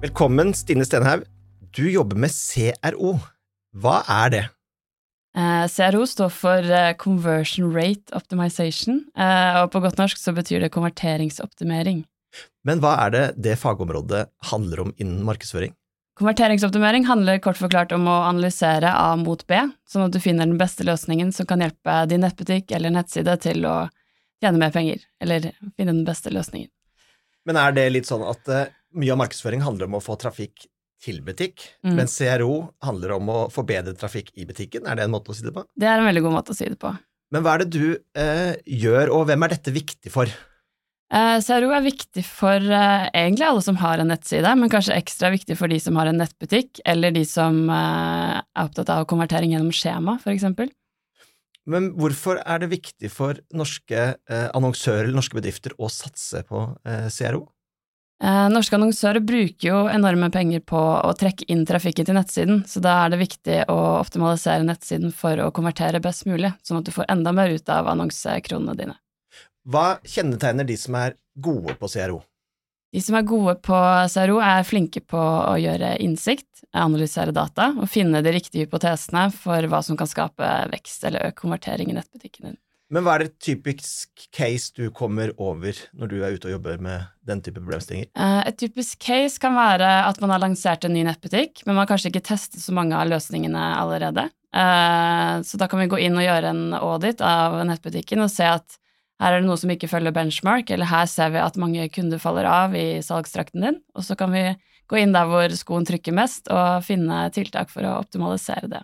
Velkommen, Stine Stenhaug. Du jobber med CRO. Hva er det? Eh, CRO står for eh, Conversion Rate Optimization, eh, og på godt norsk så betyr det konverteringsoptimering. Men hva er det det fagområdet handler om innen markedsføring? Konverteringsoptimering handler kort forklart om å analysere A mot B, sånn at du finner den beste løsningen som kan hjelpe din nettbutikk eller nettside til å tjene mer penger, eller finne den beste løsningen. Men er det litt sånn at uh, mye av markedsføring handler om å få trafikk til butikk, Mm. men CRO handler om å forbedre trafikk i butikken? Er det en måte å si det på? Det er en veldig god måte å si det på. Men hva er det du eh, gjør, og hvem er dette viktig for? Eh, CRO er viktig for eh, egentlig alle som har en nettside, men kanskje ekstra viktig for de som har en nettbutikk, eller de som eh, er opptatt av konvertering gjennom skjema, eksempel. Men hvorfor er det viktig for norske eh, annonsører eller norske bedrifter å satse på eh, CRO? Eh, norske annonsører bruker jo enorme penger på å trekke inn trafikken til nettsiden, så da er det viktig å optimalisere nettsiden for å konvertere best mulig, sånn at du får enda mer ut av annonsekronene dine. Hva kjennetegner de som er gode på CRO? De som er gode på CRO, er flinke på å gjøre innsikt, analysere data og finne de riktige hypotesene for hva som kan skape vekst eller økt konvertering i nettbutikken din. Men hva er et typisk case du kommer over når du er ute og jobber med den type problemstillinger? Eh, Et typisk case kan være at man har lansert en ny nettbutikk, men man har kanskje ikke testet så mange av løsningene allerede. Eh, Så da kan vi gå inn og gjøre en audit av nettbutikken og se at her er det noe som ikke følger benchmark, eller her ser vi at mange kunder faller av i salgstrakten din, og så kan vi gå inn der hvor skoen trykker mest, og finne tiltak for å optimalisere det.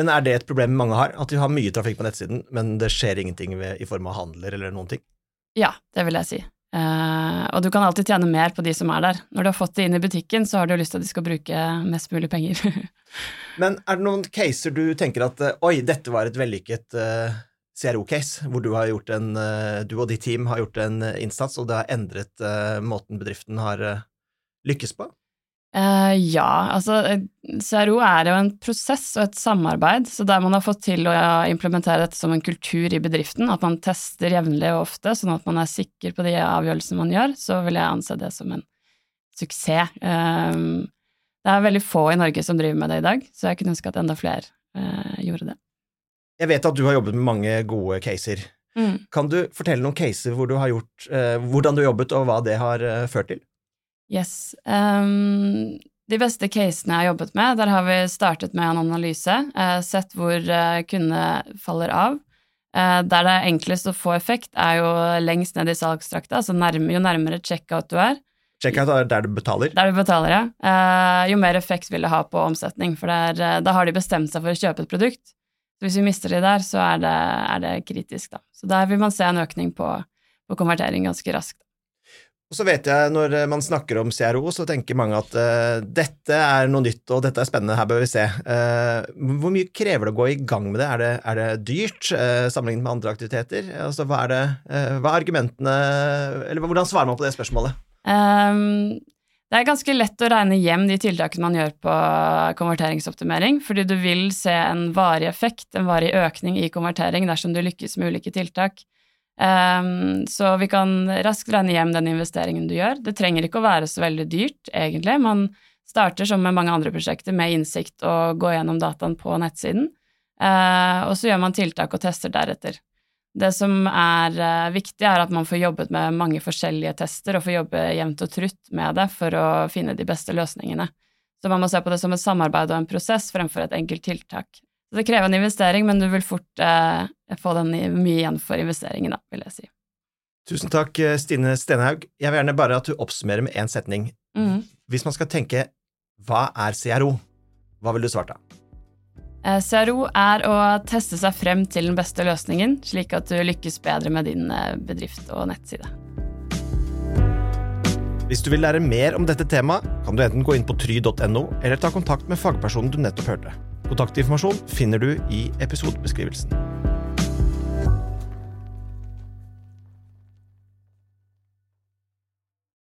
Men er det et problem mange har, at de har mye trafikk på nettsiden, men det skjer ingenting ved, i form av handler eller noen ting? Ja, det vil jeg si. Eh, og du kan alltid tjene mer på de som er der. Når du har fått det inn i butikken, så har du lyst til at de skal bruke mest mulig penger. Men er det noen caser du tenker at eh, oi, dette var et vellykket eh, CRO-case, hvor du, har gjort en, eh, du og ditt team har gjort en eh, innsats, og det har endret måten bedriften har lykkes på? Eh, ja, altså eh, CRO er jo en prosess og et samarbeid, så der man har fått til å implementere dette som en kultur i bedriften, at man tester jevnlig og ofte, sånn at man er sikker på de avgjørelsene man gjør, så vil jeg anse det som en suksess. Uh, det er veldig få i Norge som driver med det i dag, så jeg kunne ønske at enda flere uh, gjorde det. Jeg vet at du har jobbet med mange gode caser. Kan du fortelle noen caser hvor du har gjort, hvordan du har jobbet, og hva det har ført til? Yes. Um, de beste casene jeg har jobbet med, der har vi startet med en analyse, eh, sett hvor uh, kundene faller av. Eh, der det er enklest å få effekt, er jo lengst ned i salgstrakta, altså nærme, jo nærmere checkout du er. Checkout er der du betaler. Der du betaler, ja. Eh, jo mer effekt vil det ha på omsetning, for der, er, eh, da har de bestemt seg for å kjøpe et produkt. Så hvis vi mister de der, så er det, er det kritisk, da. Så der vil man se en økning på, på konvertering ganske raskt. Og så vet jeg, når eh, man snakker om CRO, så tenker mange at uh, dette er noe nytt, og dette er spennende, her bør vi se. Uh, hvor mye krever det å gå i gang med det? Er det, er det dyrt uh, sammenlignet med andre aktiviteter? Altså, hva er det, hva er argumentene, eller hvordan svarer man på det spørsmålet? Um, det er ganske lett å regne hjem de tiltakene man gjør på konverteringsoptimering, fordi du vil se en varig effekt, en varig økning i konvertering dersom du lykkes med ulike tiltak. Ehm, så vi kan raskt regne hjem den investeringen du gjør. Det trenger ikke å være så veldig dyrt, egentlig. Man starter som med mange andre prosjekter med innsikt og går gjennom dataen på nettsiden, uh, og så gjør man tiltak og tester deretter. Det som er uh, viktig, er at man får jobbet med mange forskjellige tester, og får jobbe jevnt og trutt med det for å finne de beste løsningene. Så man må se på det som et samarbeid og en prosess fremfor et enkelt tiltak. Så det krever en investering, men du vil fort eh, få den mye igjen for investeringen, da, vil jeg si. Tusen takk, eh, Stine Stenhaug. Jeg vil gjerne bare at du oppsummerer med én setning. Mm. Hvis man skal tenke hva er CRO, hva vil du svart da? Eh, CRO er å teste seg frem til den beste løsningen, slik at du lykkes bedre med din eh, bedrift og nettside. Hvis du vil lære mer om dette temaet, kan du enten gå inn på try.no, eller ta kontakt med fagpersonen du nettopp hørte. Kontaktinformasjon finner du i episodebeskrivelsen.